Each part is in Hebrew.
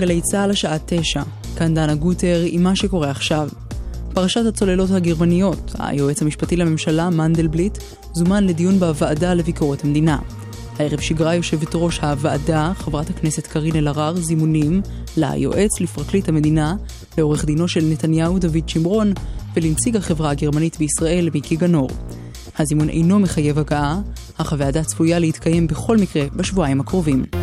גלי צה"ל השעה תשע. כאן דנה גוטר עם מה שקורה עכשיו. פרשת הצוללות הגרמניות, היועץ המשפטי לממשלה, מנדלבליט, זומן לדיון בוועדה לביקורת המדינה. הערב שיגרה יושבת ראש הוועדה, חברת הכנסת קארין אלהרר, זימונים ליועץ לפרקליט המדינה, לעורך דינו של נתניהו דוד שמרון ולנציג החברה הגרמנית בישראל מיקי גנור. הזימון אינו מחייב הגעה, אך הוועדה צפויה להתקיים בכל מקרה בשבועיים הקרובים.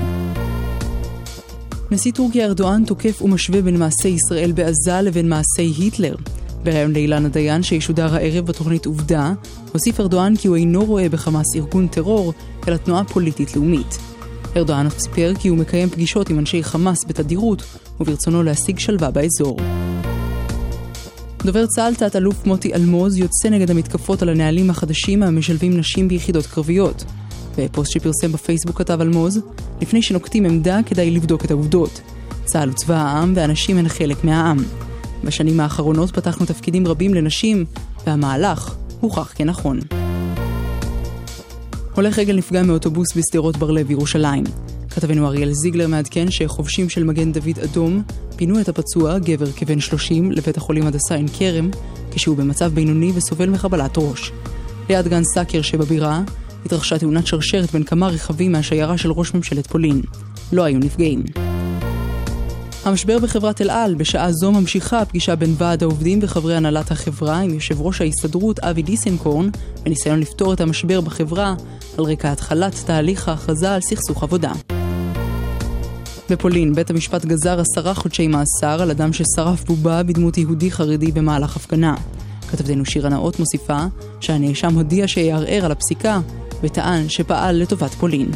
נשיא טורקיה ארדואן תוקף ומשווה בין מעשי ישראל בעזה לבין מעשי היטלר. בריאיון לאילנה דיין שישודר הערב בתוכנית עובדה, הוסיף ארדואן כי הוא אינו רואה בחמאס ארגון טרור, אלא תנועה פוליטית לאומית. ארדואן סיפר כי הוא מקיים פגישות עם אנשי חמאס בתדירות, וברצונו להשיג שלווה באזור. דובר צה"ל תת-אלוף מוטי אלמוז יוצא נגד המתקפות על הנהלים החדשים המשלבים נשים ביחידות קרביות. בפוסט שפרסם בפייסבוק כתב אלמוז, לפני שנוקטים עמדה כדאי לבדוק את העובדות. צה"ל הוא צבא העם והנשים הן חלק מהעם. בשנים האחרונות פתחנו תפקידים רבים לנשים, והמהלך הוכח כנכון. הולך רגל נפגע מאוטובוס בשדרות בר-לב ירושלים. כתבנו אריאל זיגלר מעדכן שחובשים של מגן דוד אדום פינו את הפצוע, גבר כבן 30, לבית החולים הדסה עין כרם, כשהוא במצב בינוני וסובל מחבלת ראש. ליד גן סאקר שבבירה התרחשה תאונת שרשרת בין כמה רכבים מהשיירה של ראש ממשלת פולין. לא היו נפגעים. המשבר בחברת אל על, בשעה זו ממשיכה הפגישה בין ועד העובדים וחברי הנהלת החברה עם יושב ראש ההסתדרות אבי דיסנקורן בניסיון לפתור את המשבר בחברה על רקע התחלת תהליך ההכרזה על סכסוך עבודה. בפולין, בית המשפט גזר עשרה חודשי מאסר על אדם ששרף בובה בדמות יהודי חרדי במהלך הפגנה. כתבתנו שירה נאות מוסיפה שהנאשם הודיע שיערער על הפסיקה וטען שפעל לטובת פולין.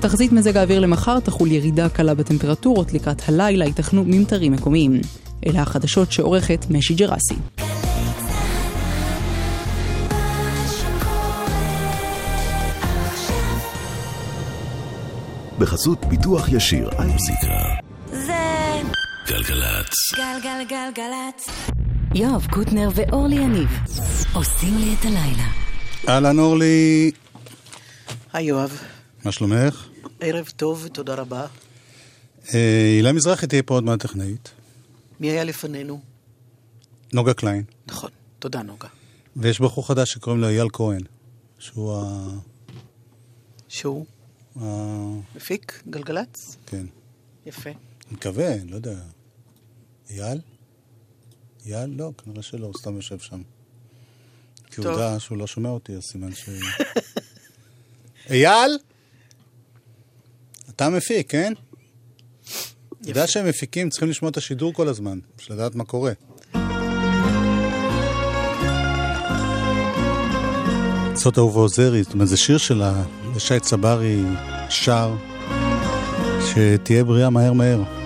תחזית מזג האוויר למחר תחול ירידה קלה בטמפרטורות, לקראת הלילה ייתכנו ממטרים מקומיים. אלה החדשות שעורכת משי ג'רסי. בחסות ביטוח ישיר מוזיקה. זה גלגלצ. גלגלגלגלצ. יואב קוטנר ואורלי יניב עושים לי את הלילה. אהלן אורלי, היי יואב, מה שלומך? ערב טוב, תודה רבה. אה, הילה מזרחי תהיה פה עוד מעט טכנאית. מי היה לפנינו? נוגה קליין. נכון, תודה נוגה. ויש בחור חדש שקוראים לו אייל כהן, שהוא ה... שהוא ה... מפיק גלגלצ? כן. יפה. מקווה, לא יודע. אייל? אייל? לא, כנראה שלא, הוא סתם יושב שם. כי הוא. יודע שהוא לא שומע אותי, אז סימן ש... אייל? אתה מפיק, כן? אתה יודע שהם מפיקים, צריכים לשמוע את השידור כל הזמן, בשביל לדעת מה קורה. זאת אהובה עוזרי, זאת אומרת, זה שיר שלה, שי צברי שר, שתהיה בריאה מהר מהר.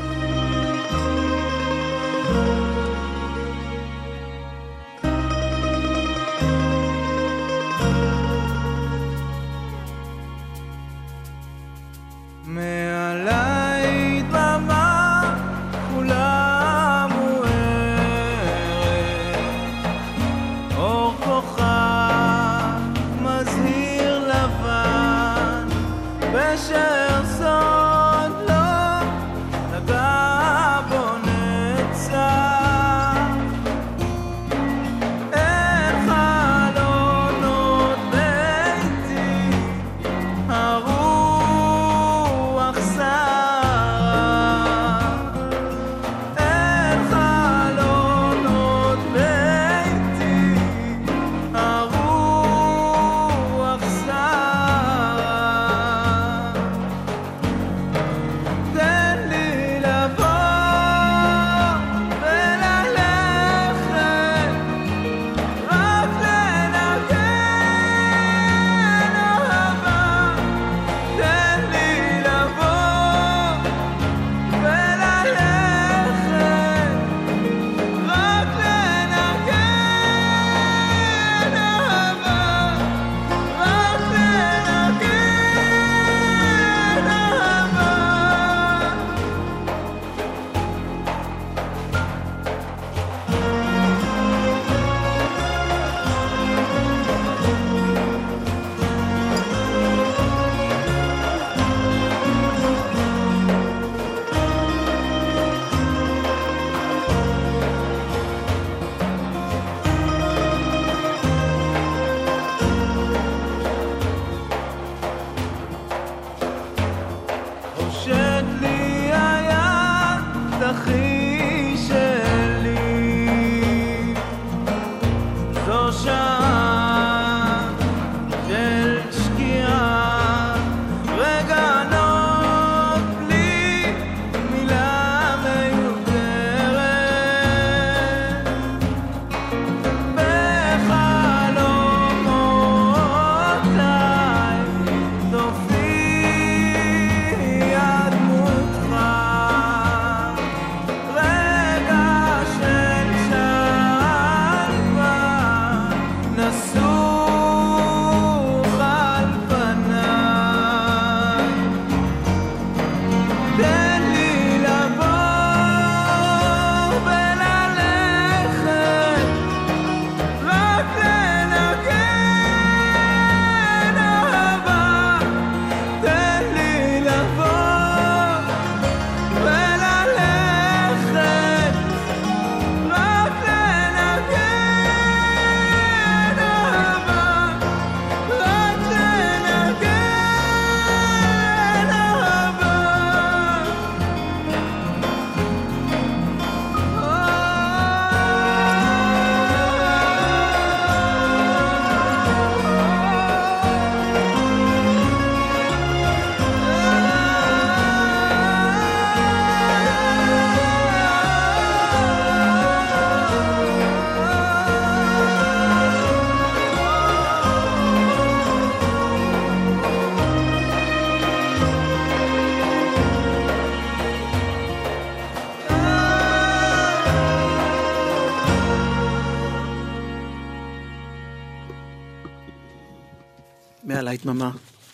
דממה,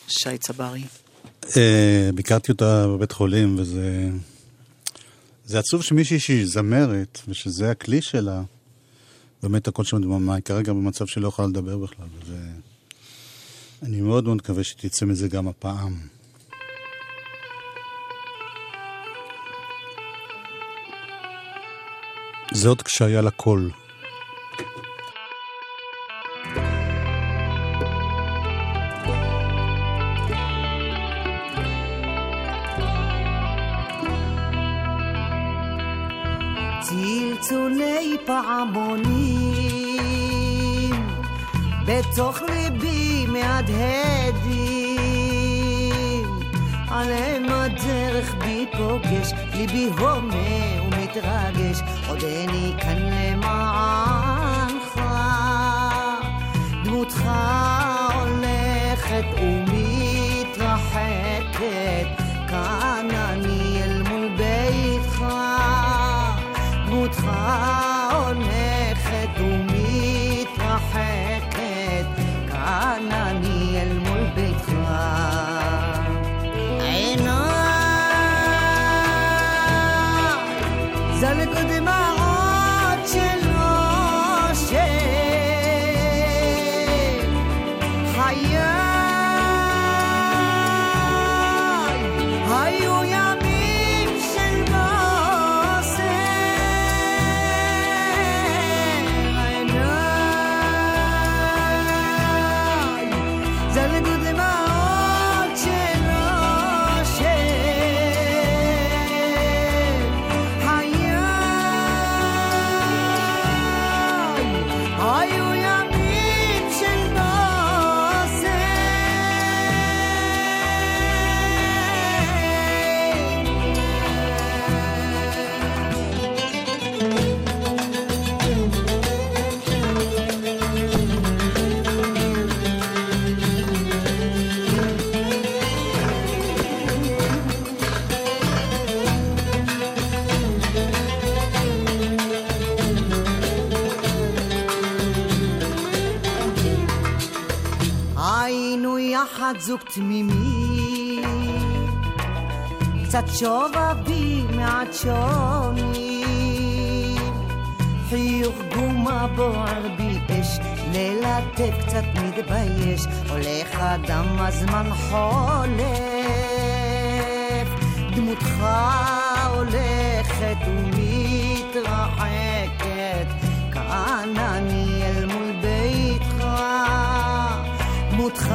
שי צברי. אה, ביקרתי אותה בבית חולים, וזה... זה עצוב שמישהי שהיא זמרת, ושזה הכלי שלה, באמת הכל שם דממה, היא כרגע במצב שלא יכולה לדבר בכלל, וזה... אני מאוד מאוד מקווה שתצא מזה גם הפעם. זה עוד כשהיה לה קול. בתוך ליבי מהדהדים עליהם הדרך בי פוגש ליבי הומה ומתרגש. עודני כאן למענך. דמותך הולכת ומתרחקת. כאן אני אל מול ביתך. דמותך זוג תמימי, קצת שובבים מעט שונים, חיוך גומה בוער בי אש, ללטף קצת מתבייש, הולך אדם הזמן חולף, דמותך הולכת ומתרחקת, כאן אני אל מול ביתך. דמותך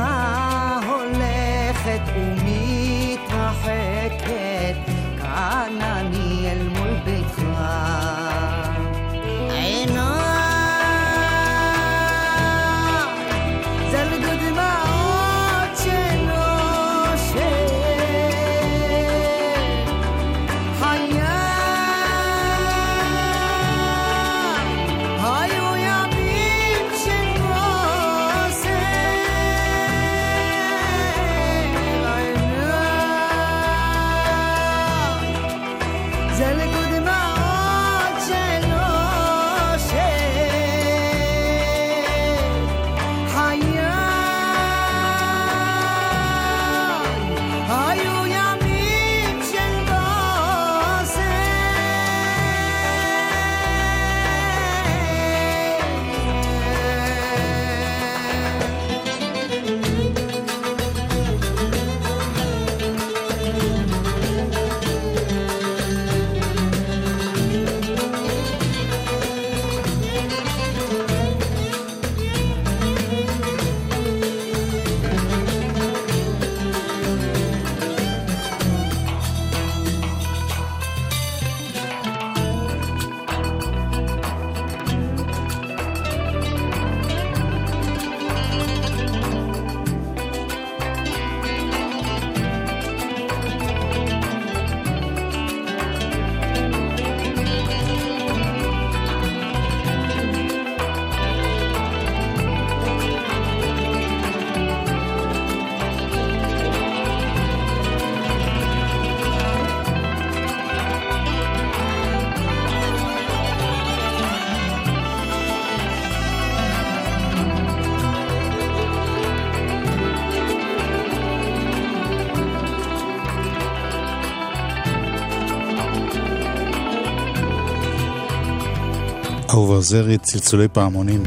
חוזרי צלצולי פעמונים.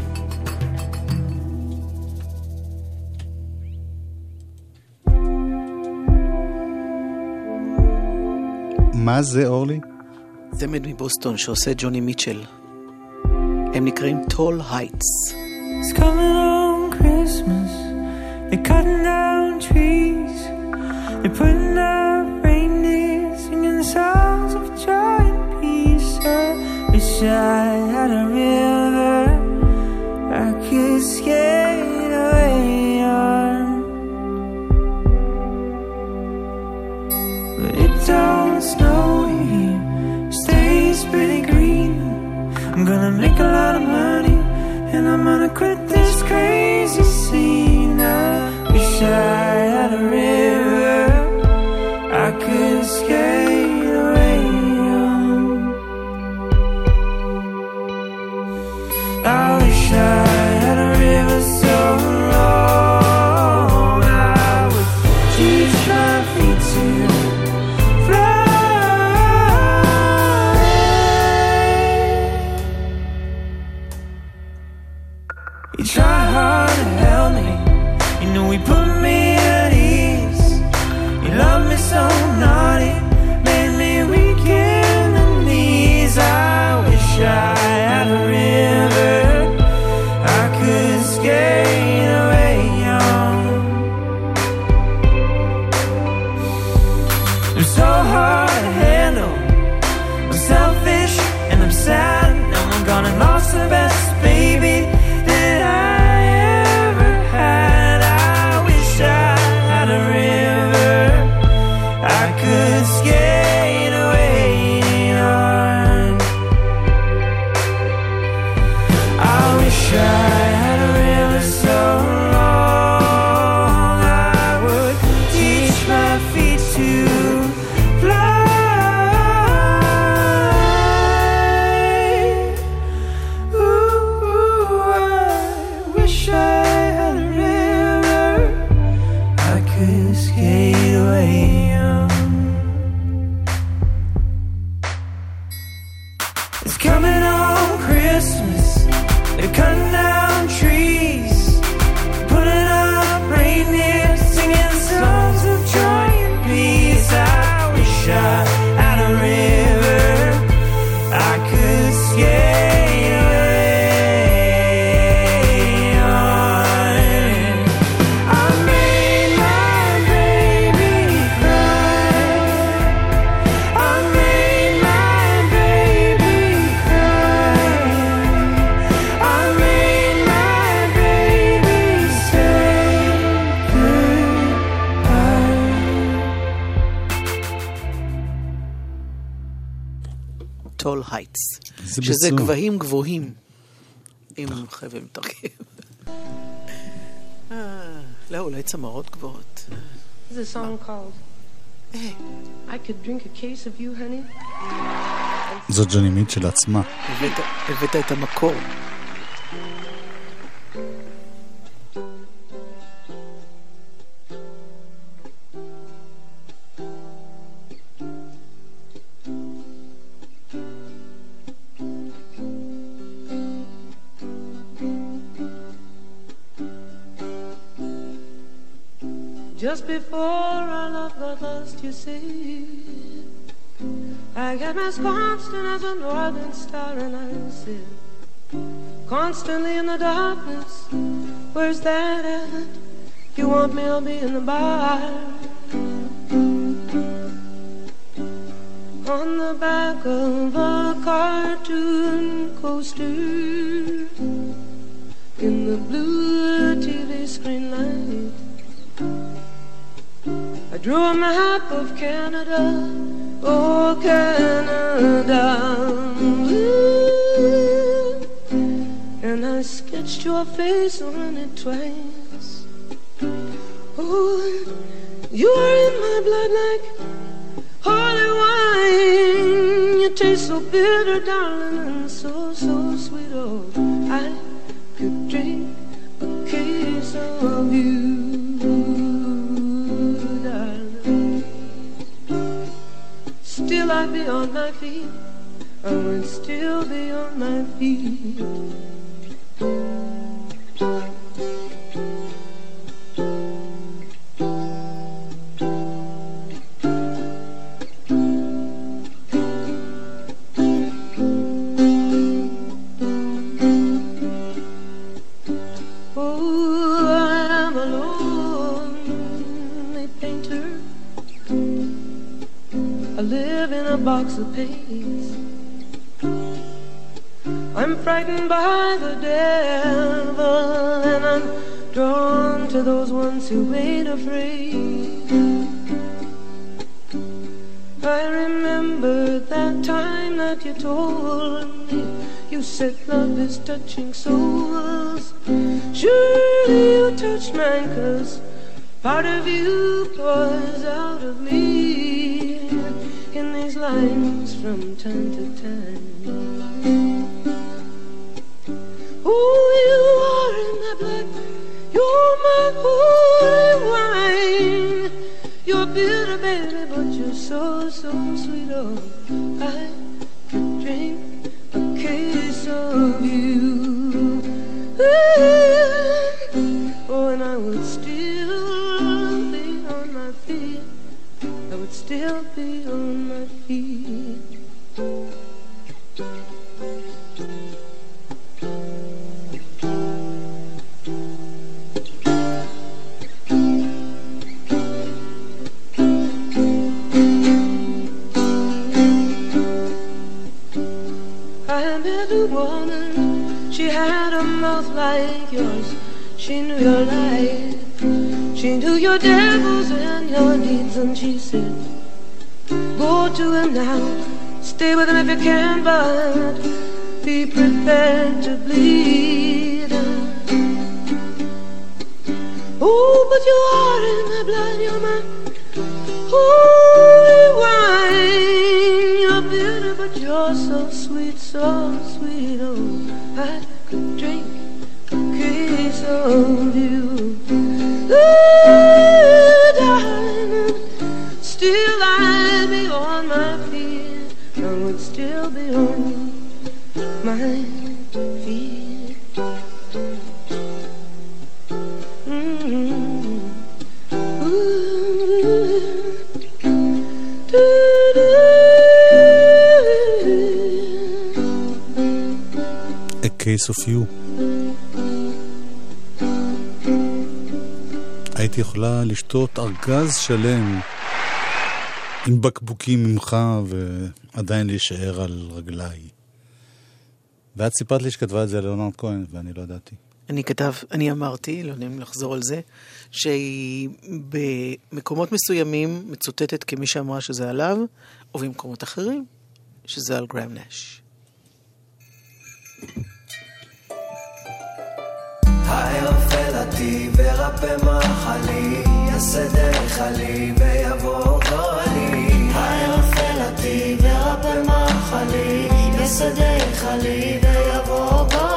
מה זה, אורלי? צמד מבוסטון שעושה ג'וני מיטשל. הם נקראים טול הייטס. Yeah. I'm gonna quit this crazy scene. I wish I ביצוע. גבהים גבוהים. עם חבל מתרגם. אה, לא, אולי צמרות גבוהות. Song called I could drink a case of you, honey. זאת ג'וני מיטשל עצמה. הבאת את המקור. Just before our love got lost, you see, I got as constant as a northern star, and I said, constantly in the darkness, where's that at? You want me, I'll be in the bar. On the back of a cartoon coaster in the blue TV screen light. I drew a map of Canada, oh Canada, and I sketched your face on it twice. Oh, you are in my blood like holy wine. You taste so bitter, darling, and so so sweet. Oh, I could drink a case of you, I'd be on my feet I would still be on my feet. Who ain't afraid. I remember that time that you told me you said love is touching souls. Surely you touched mine, cause part of you pours out of me in these lines from time to time. I would still be on my feet. I would still be on my feet. יכולה לשתות ארגז שלם עם בקבוקים ממך ועדיין להישאר על רגליי. ואת סיפרת לי שכתבה את זה ליאונרד כהן, ואני לא ידעתי. אני כתב, אני אמרתי, לא יודעים לחזור על זה, שהיא במקומות מסוימים מצוטטת כמי שאמרה שזה עליו, ובמקומות אחרים, שזה על גרם נש. היופלתי ורפא מחלי. היופלתי ורפא מחלי, יעשה דרך ויבוא.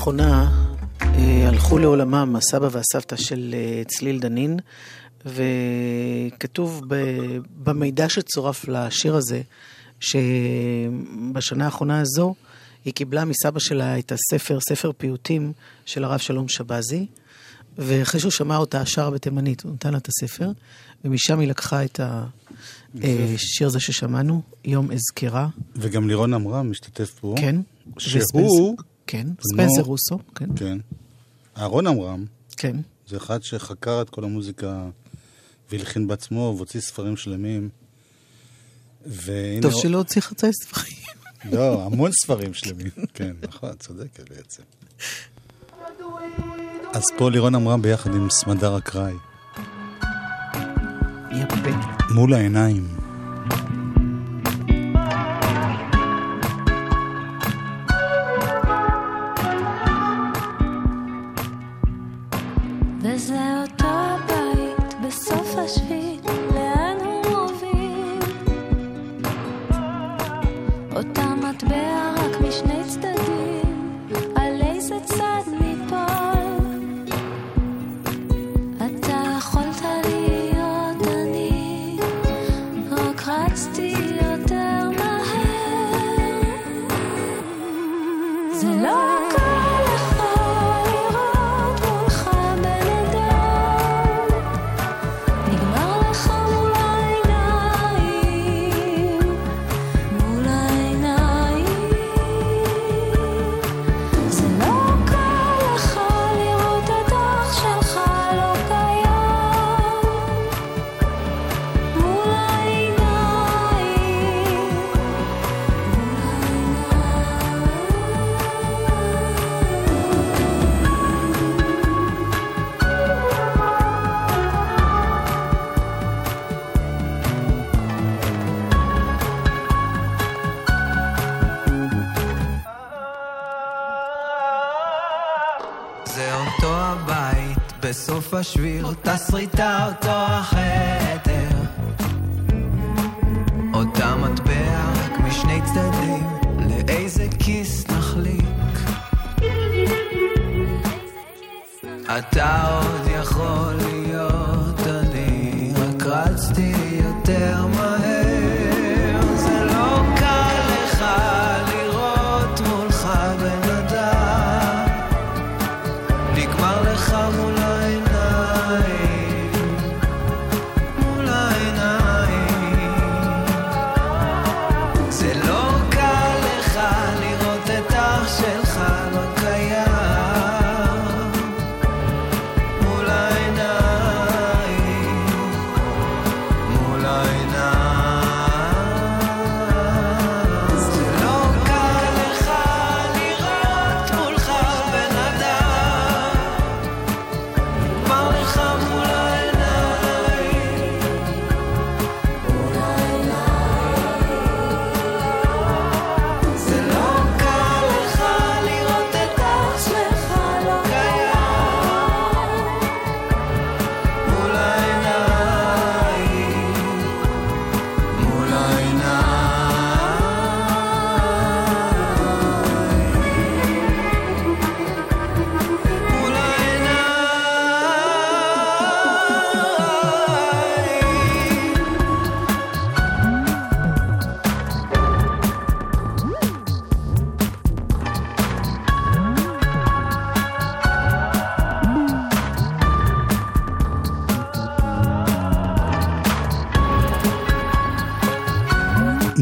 לאחרונה אה, הלכו לעולמם הסבא והסבתא של אה, צליל דנין, וכתוב במידע שצורף לשיר הזה, שבשנה האחרונה הזו היא קיבלה מסבא שלה את הספר, ספר פיוטים של הרב שלום שבזי, ואחרי שהוא שמע אותה שרה בתימנית, הוא נתן לה את הספר, ומשם היא לקחה את השיר הזה ששמענו, יום אזכרה. וגם לירון עמרם משתתף פה. כן. שהוא... כן, ספנסר רוסו, כן. כן. אהרון עמרם, כן. זה אחד שחקר את כל המוזיקה והלחין בעצמו והוציא ספרים שלמים. והנה... טוב שלא הוציא חצי ספרים. לא, המון ספרים שלמים. כן, נכון, צודקת בעצם. אז פה לירון עמרם ביחד עם סמדר אקראי. יפה. מול העיניים. בסוף השביר, אותה שריטה, אותו החדר.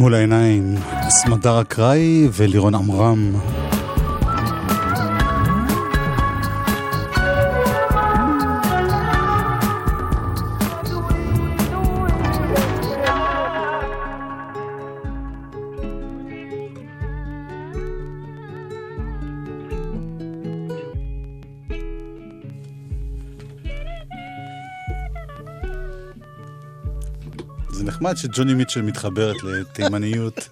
מול העיניים, סמדר אקראי ולירון עמרם. נחמד שג'וני מיטשל מתחברת לתימניות,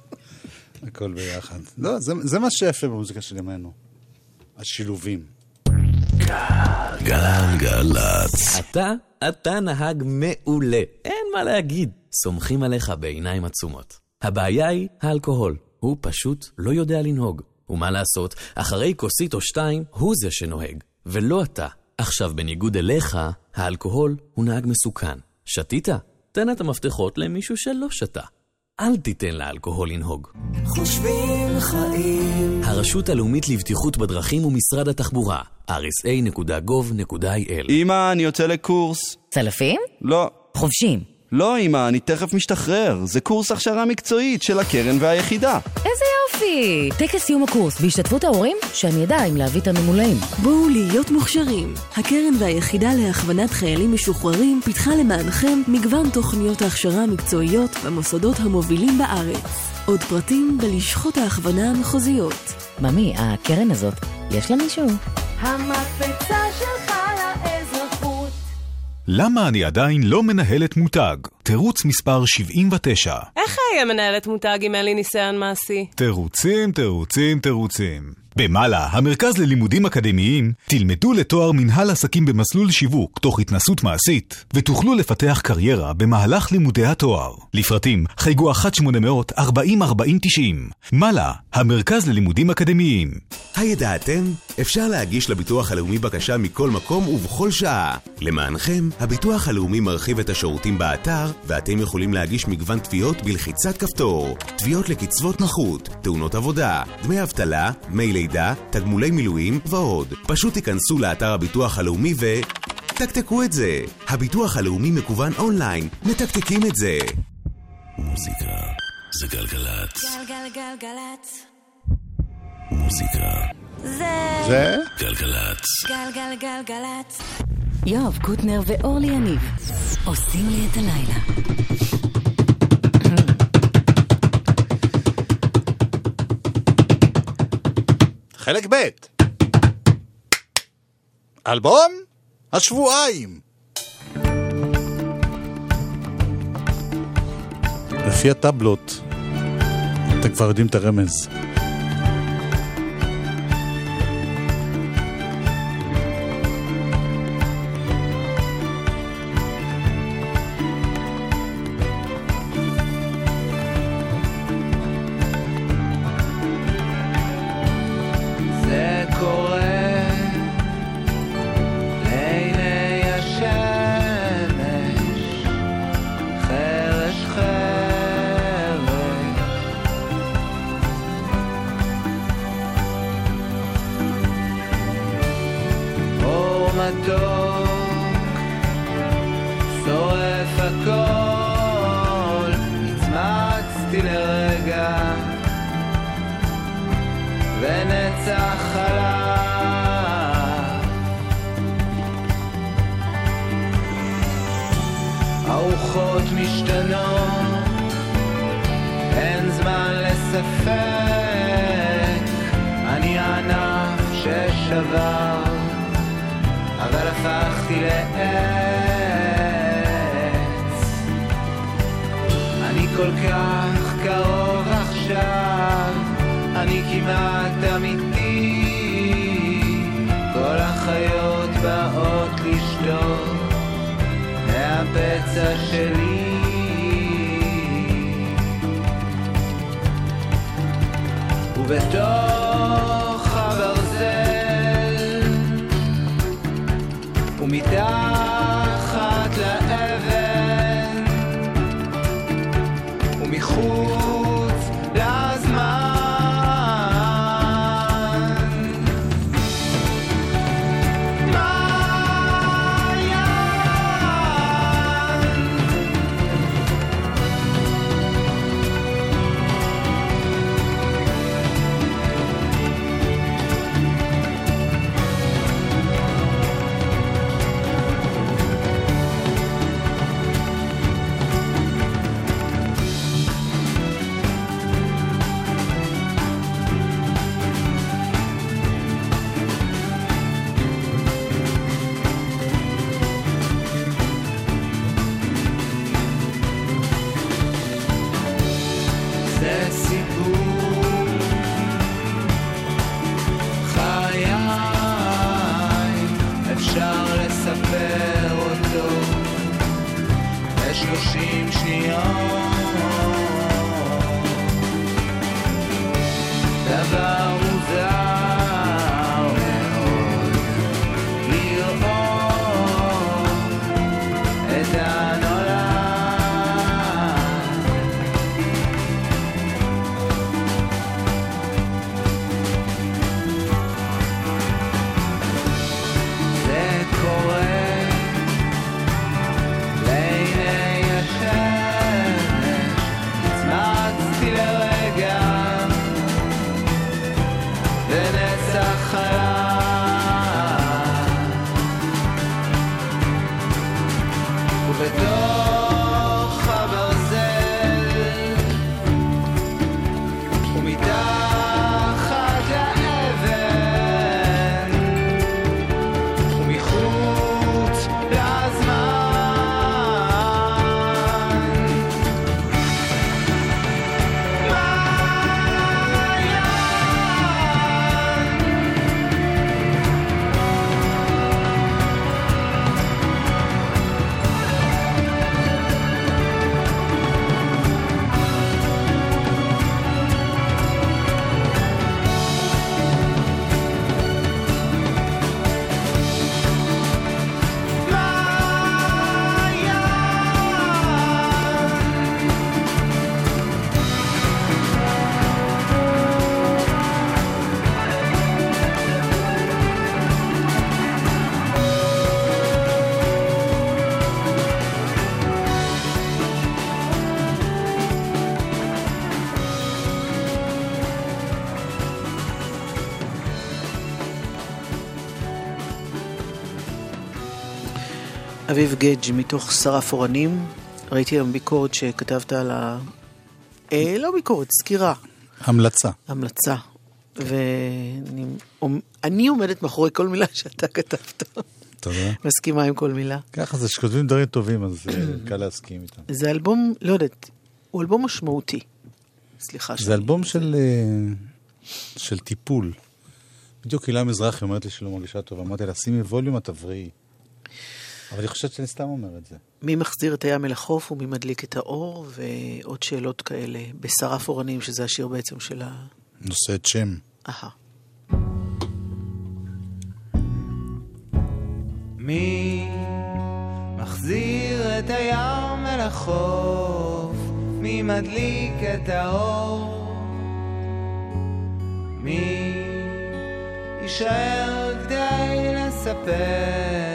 הכל ביחד. לא, זה, זה מה שיפה במוזיקה של ימינו. השילובים. גלגלצ. אתה, אתה נהג מעולה, אין מה להגיד. סומכים עליך בעיניים עצומות. הבעיה היא האלכוהול, הוא פשוט לא יודע לנהוג. ומה לעשות, אחרי כוסית או שתיים, הוא זה שנוהג, ולא אתה. עכשיו, בניגוד אליך, האלכוהול הוא נהג מסוכן. שתית? תן את המפתחות למישהו שלא שתה. אל תיתן לאלכוהול לנהוג. חושבים חיים. הרשות הלאומית לבטיחות בדרכים ומשרד התחבורה, rsa.gov.il אמא, אני יוצא לקורס. צלפים? לא. חובשים. לא, אמא, אני תכף משתחרר. זה קורס הכשרה מקצועית של הקרן והיחידה. איזה יופי! טקס סיום הקורס בהשתתפות ההורים? שאני אדע אם להביא את הממולאים. בואו להיות מוכשרים. הקרן והיחידה להכוונת חיילים משוחררים פיתחה למענכם מגוון תוכניות ההכשרה המקצועיות במוסדות המובילים בארץ. עוד פרטים בלשכות ההכוונה המחוזיות. ממי, הקרן הזאת, יש לה מישהו? המקפצה שלך. למה אני עדיין לא מנהלת מותג? תירוץ מספר 79. איך אהיה מנהלת מותג אם אין לי ניסיון מעשי? תירוצים, תירוצים, תירוצים. במעלה, המרכז ללימודים אקדמיים, תלמדו לתואר מנהל עסקים במסלול שיווק תוך התנסות מעשית, ותוכלו לפתח קריירה במהלך לימודי התואר. לפרטים, חייגו 1-800-404090. מעלה, המרכז ללימודים אקדמיים. הידעתם? אפשר להגיש לביטוח הלאומי בקשה מכל מקום ובכל שעה. למענכם, הביטוח הלאומי מרחיב את השירותים באתר, ואתם יכולים להגיש מגוון תביעות בלחיצת כפתור. תביעות לקצבות נכות, תאונות עבודה, דמי אבטלה, דמי לידה, תגמולי מילואים ועוד. פשוט תיכנסו לאתר הביטוח הלאומי ו... תקתקו את זה. הביטוח הלאומי מקוון אונליין, מתקתקים את זה. מוזיקה זה גלגלצ. גלגלגלגלצ. מוזיקה זה... זה? גלגלצ. גלגלגלגלצ. יואב קוטנר ואורלי יניב עושים לי את הלילה. חלק ב' אלבום השבועיים. לפי הטבלות, אתם כבר יודעים את הרמז. גדג' מתוך שרף אורנים. ראיתי היום ביקורת שכתבת על ה... אה, לא ביקורת, סקירה. המלצה. המלצה. ואני אני עומדת מאחורי כל מילה שאתה כתבת. תודה. מסכימה עם כל מילה. ככה זה, שכותבים דברים טובים, אז אה, קל להסכים איתם. זה אלבום, לא יודעת, הוא אלבום משמעותי. סליחה זה אלבום של, אה, של טיפול. בדיוק הילה מזרחי אומרת לי שלא מרגישה טוב, אמרתי לה, שימי ווליום, את תבריאי. אבל היא חושבת שאני סתם אומר את זה. מי מחזיר את הים אל החוף ומי מדליק את האור, ועוד שאלות כאלה. בשרף אורנים, שזה השיר בעצם של ה... נושא את שם. אהה. מי מחזיר את הים אל החוף? מי מדליק את האור? מי יישאר כדי לספר?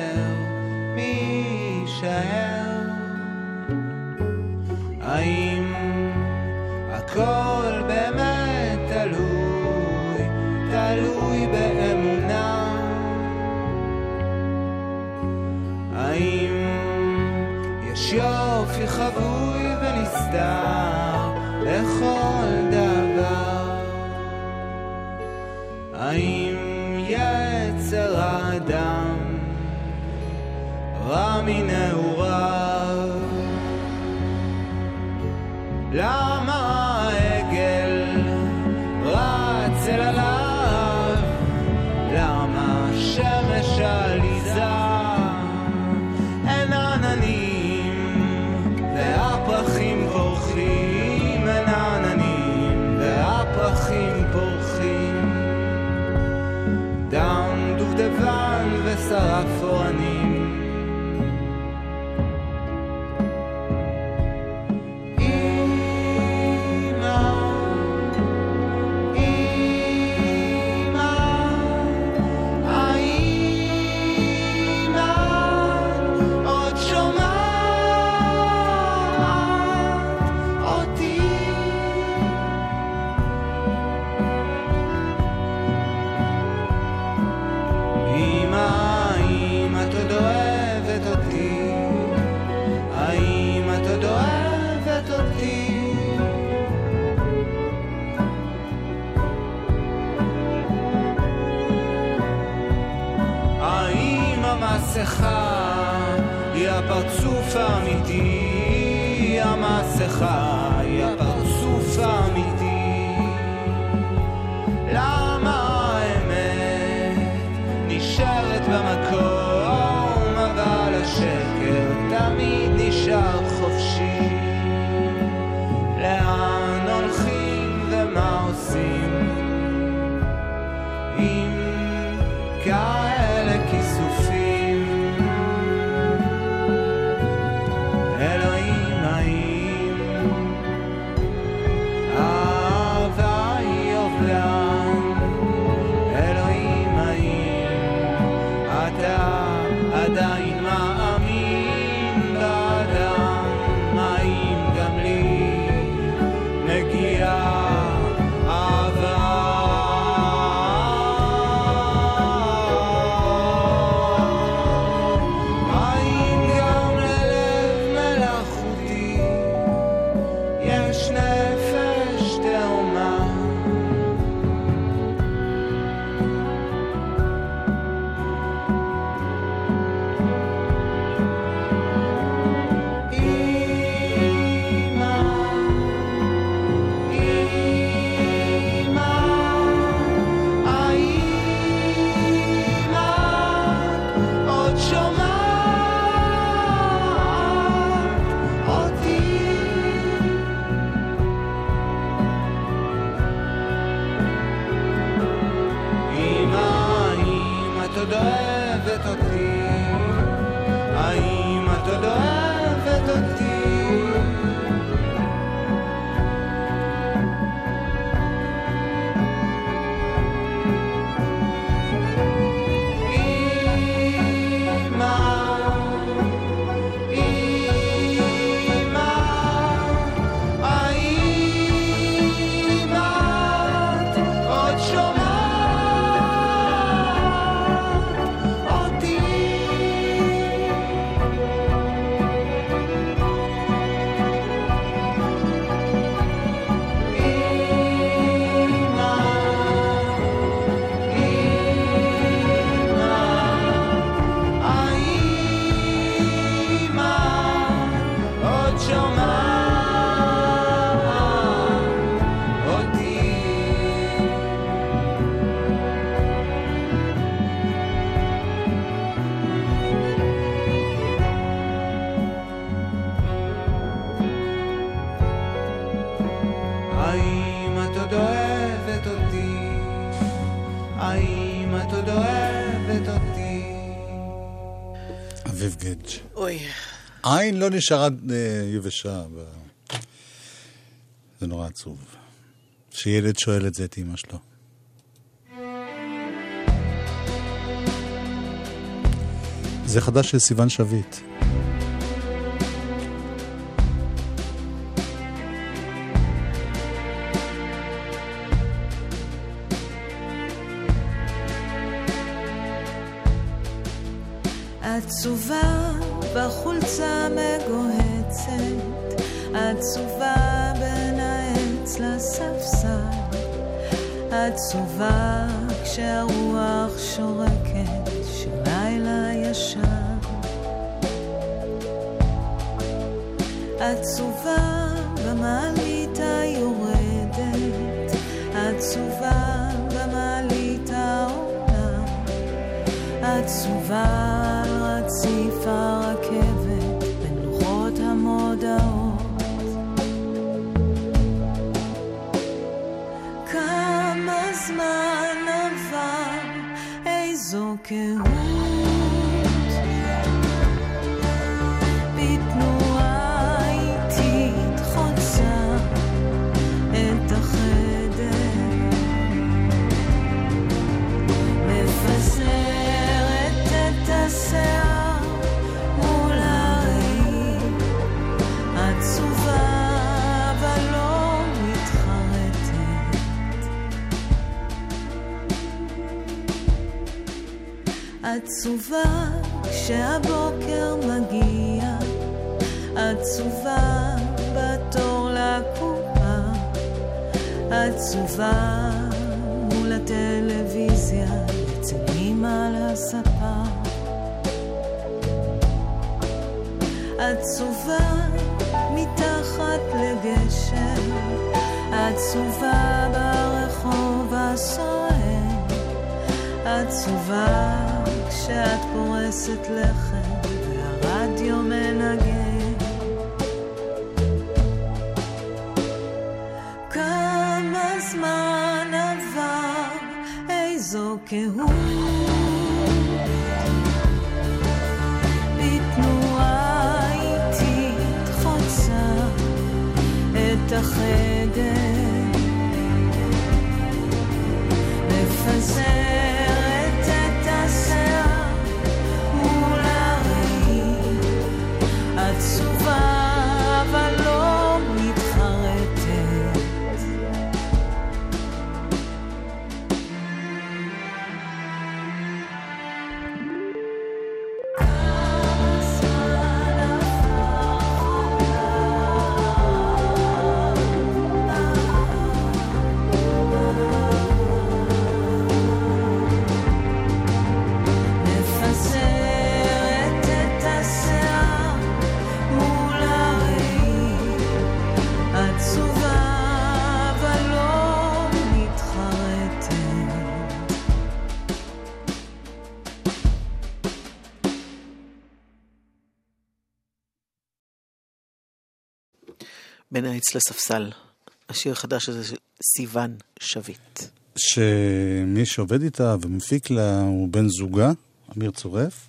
לא נשארה אה, יבשה. זה נורא עצוב. שילד שואל את זה את אמא שלו. זה חדש של סיון שביט. עצובה בחולצה מגוהצת, עצובה בין העץ לספסל, עצובה כשהרוח שורקת של ישן. עצובה במעלית היורדת, עצובה במעלית העולה, עצובה רציף הרכבת בין לוחות המודעות. כמה זמן עבר, איזו קהות. עצובה כשהבוקר מגיע, עצובה בתור לקופה, עצובה מול הטלוויזיה, אמא על הספה. עצובה מתחת לגשר, עצובה ברחוב הסוער, עצובה כשאת פורסת לחם והרדיו מנגן. כמה זמן עבר, איזו קהות. את החדר. מפזרת בין העץ לספסל. השיר החדש הזה של סיון שביט. שמי שעובד איתה ומפיק לה הוא בן זוגה, אמיר צורף,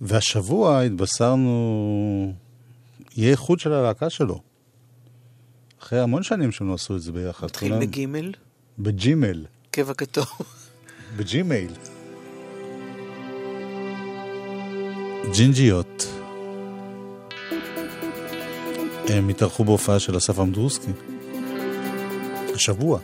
והשבוע התבשרנו, יהיה איחוד של הלהקה שלו. אחרי המון שנים שהם לא עשו את זה ביחד. מתחיל כולם- בגימל, בג'ימל. קבע כתוב. בג'ימייל. ג'ינג'יות. הם התארחו בהופעה של אסף אמדורסקי. השבוע.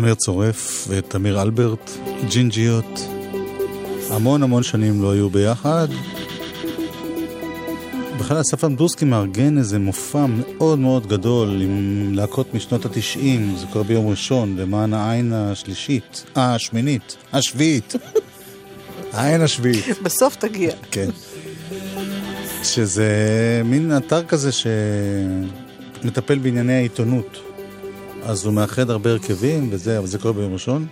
אמיר צורף ותמיר אלברט, ג'ינג'יות. המון המון שנים לא היו ביחד. בכלל אסף אמדורסקי מארגן איזה מופע מאוד מאוד גדול עם להקות משנות התשעים, זה קורה ביום ראשון, למען העין השלישית, אה, השמינית, השביעית. העין השביעית. בסוף תגיע. כן. שזה מין אתר כזה שמטפל בענייני העיתונות. אז הוא מאחד הרבה הרכבים וזה, אבל זה קורה ביום ראשון.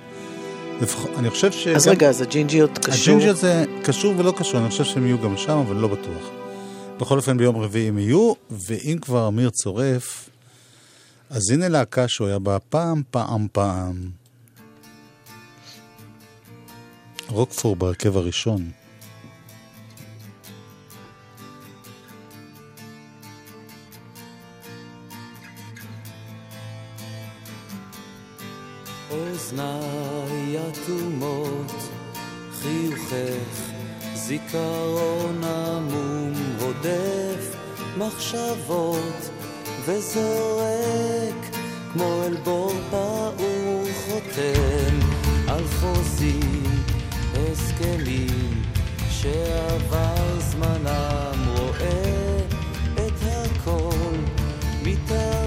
אני חושב ש... אז רגע, אז הג'ינג'יות קשור? הג'ינג'יות זה קשור ולא קשור, אני חושב שהם יהיו גם שם, אבל לא בטוח. בכל אופן ביום רביעי הם יהיו, ואם כבר אמיר צורף, אז הנה להקה שהוא היה בה פעם, פעם, פעם. רוקפור בהרכב הראשון. אוזניי אטומות, חיוכך, זיכרון עמום הודף מחשבות וזורק כמו אל בור פעור חותם על חוזים, הסכמים שעבר זמנם רואה את הכל מתערב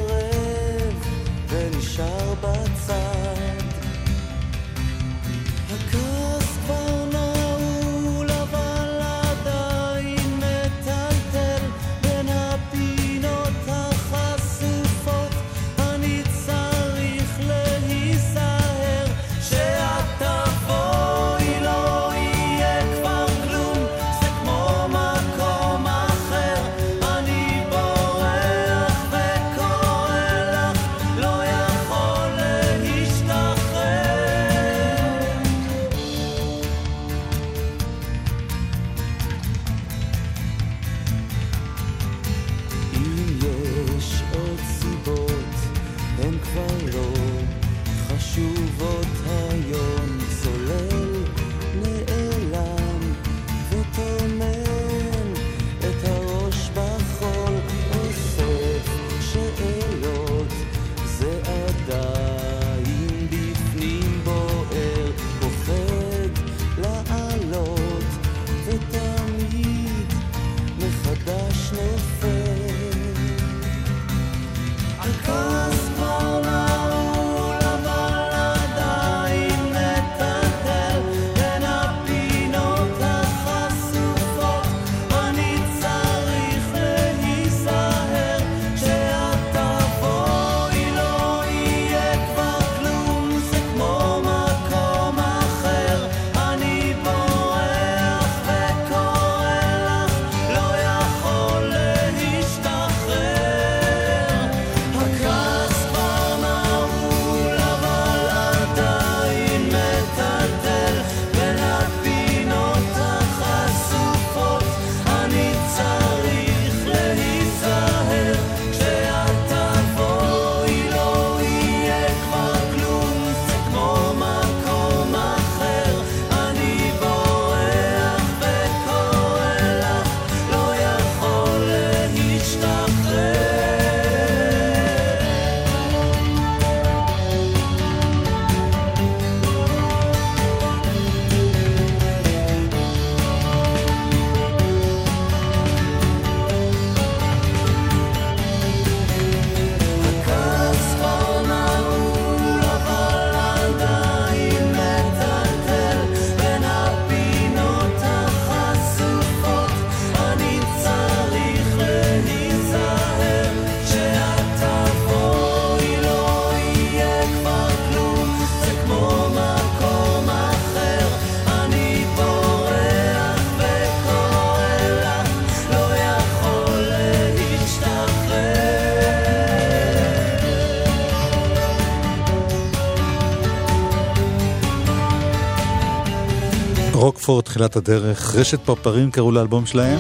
רוקפורד, תחילת הדרך, רשת פרפרים קראו לאלבום שלהם.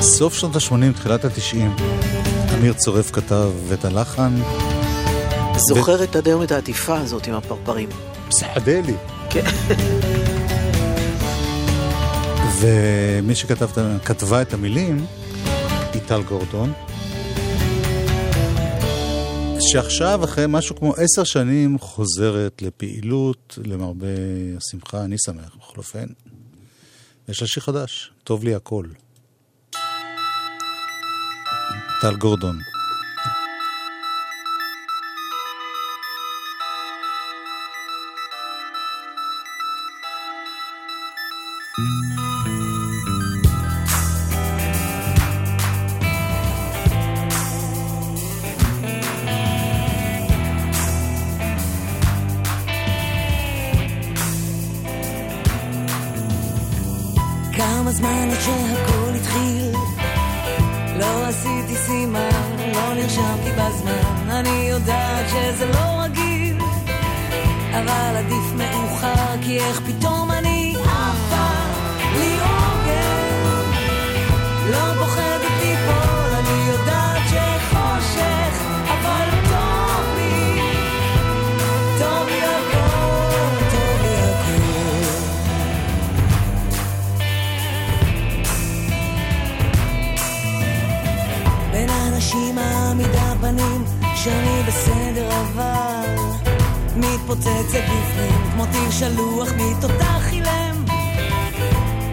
סוף שנות ה-80, תחילת ה-90. אמיר צורף כתב את הלחן. זוכרת עד היום את העטיפה הזאת עם הפרפרים. פסחדלי. כן. ומי שכתבה את המילים היא טל גורדון, שעכשיו, אחרי משהו כמו עשר שנים, חוזרת לפעילות, למרבה השמחה, אני שמח בכל אופן. יש לה שיר חדש, טוב לי הכל. טל גורדון. איך פתאום אני עפה לי עוגן? לא פוחדת ליפול אני יודעת שחושך אבל טוב לי טוב לי הכל טוב לי הכל. בין האנשים מעמידה פנים שאני מתפוצצת בפנים כמו טיל שלוח מתותח אילם.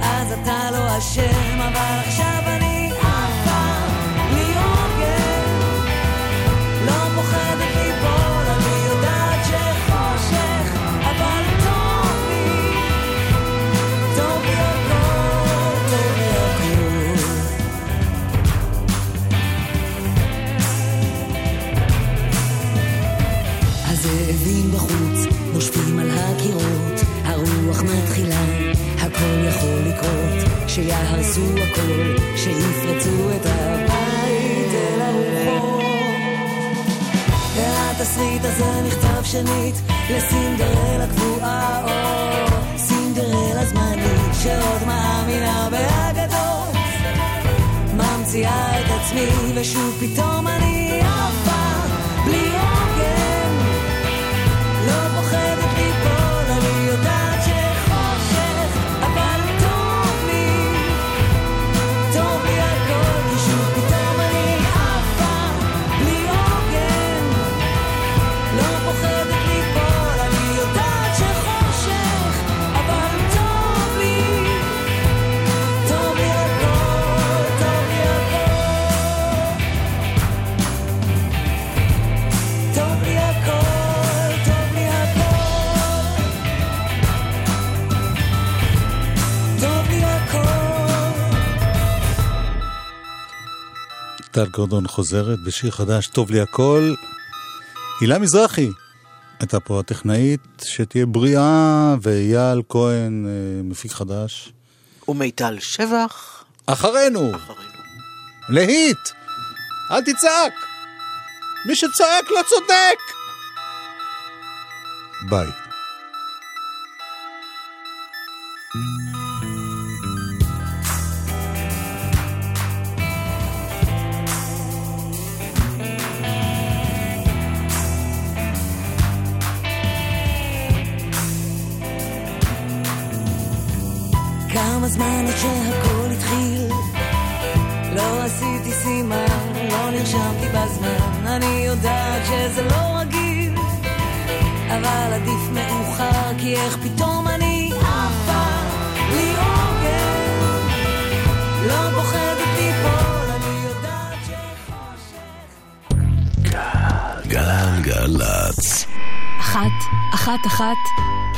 אז אתה לא אשם אבל עכשיו אני יכול לקרות, שיהרסו הכל, שיפרצו את הבית אל הרוחות. והתסריט הזה נכתב שנית לסינדרלה קבועה, או סינדרלה זמנית, שעוד מאמינה באגדות. ממציאה את עצמי, ושוב פתאום אני עפה, טל גורדון חוזרת בשיר חדש, טוב לי הכל. הילה מזרחי הייתה פה הטכנאית, שתהיה בריאה, ואייל כהן, אה, מפיק חדש. ומיטל שבח. אחרינו! להיט! אל תצעק! מי שצעק לא צודק! ביי. שזה לא רגיל אבל עדיף מאוחר כי איך פתאום אני עפה לי עוגן לא פוחדת ליפול אני יודעת גלגלצ. אחת, אחת, אחת.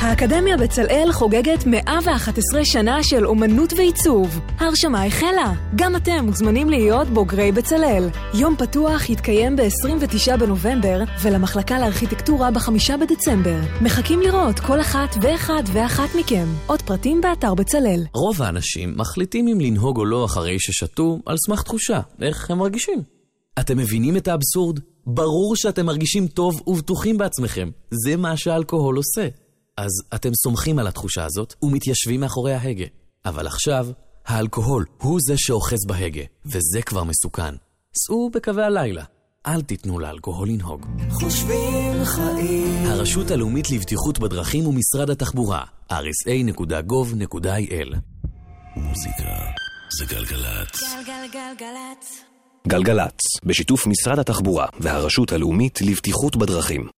האקדמיה בצלאל חוגגת 111 שנה של אומנות ועיצוב. ההרשמה החלה. גם אתם מוזמנים להיות בוגרי בצלאל. יום פתוח יתקיים ב-29 בנובמבר, ולמחלקה לארכיטקטורה ב-5 בדצמבר. מחכים לראות כל אחת ואחד ואחת מכם. עוד פרטים באתר בצלאל. רוב האנשים מחליטים אם לנהוג או לא אחרי ששתו על סמך תחושה, איך הם מרגישים. אתם מבינים את האבסורד? ברור שאתם מרגישים טוב ובטוחים בעצמכם. זה מה שהאלכוהול עושה. אז אתם סומכים על התחושה הזאת ומתיישבים מאחורי ההגה. אבל עכשיו, האלכוהול הוא זה שאוחז בהגה, וזה כבר מסוכן. סעו בקווי הלילה. אל תיתנו לאלכוהול לנהוג. חושבים חיים. הרשות הלאומית לבטיחות בדרכים ומשרד התחבורה, rsa.gov.il מוזיקה זה גלגלצ. גלגלגלגלצ. גלגלצ, בשיתוף משרד התחבורה והרשות הלאומית לבטיחות בדרכים.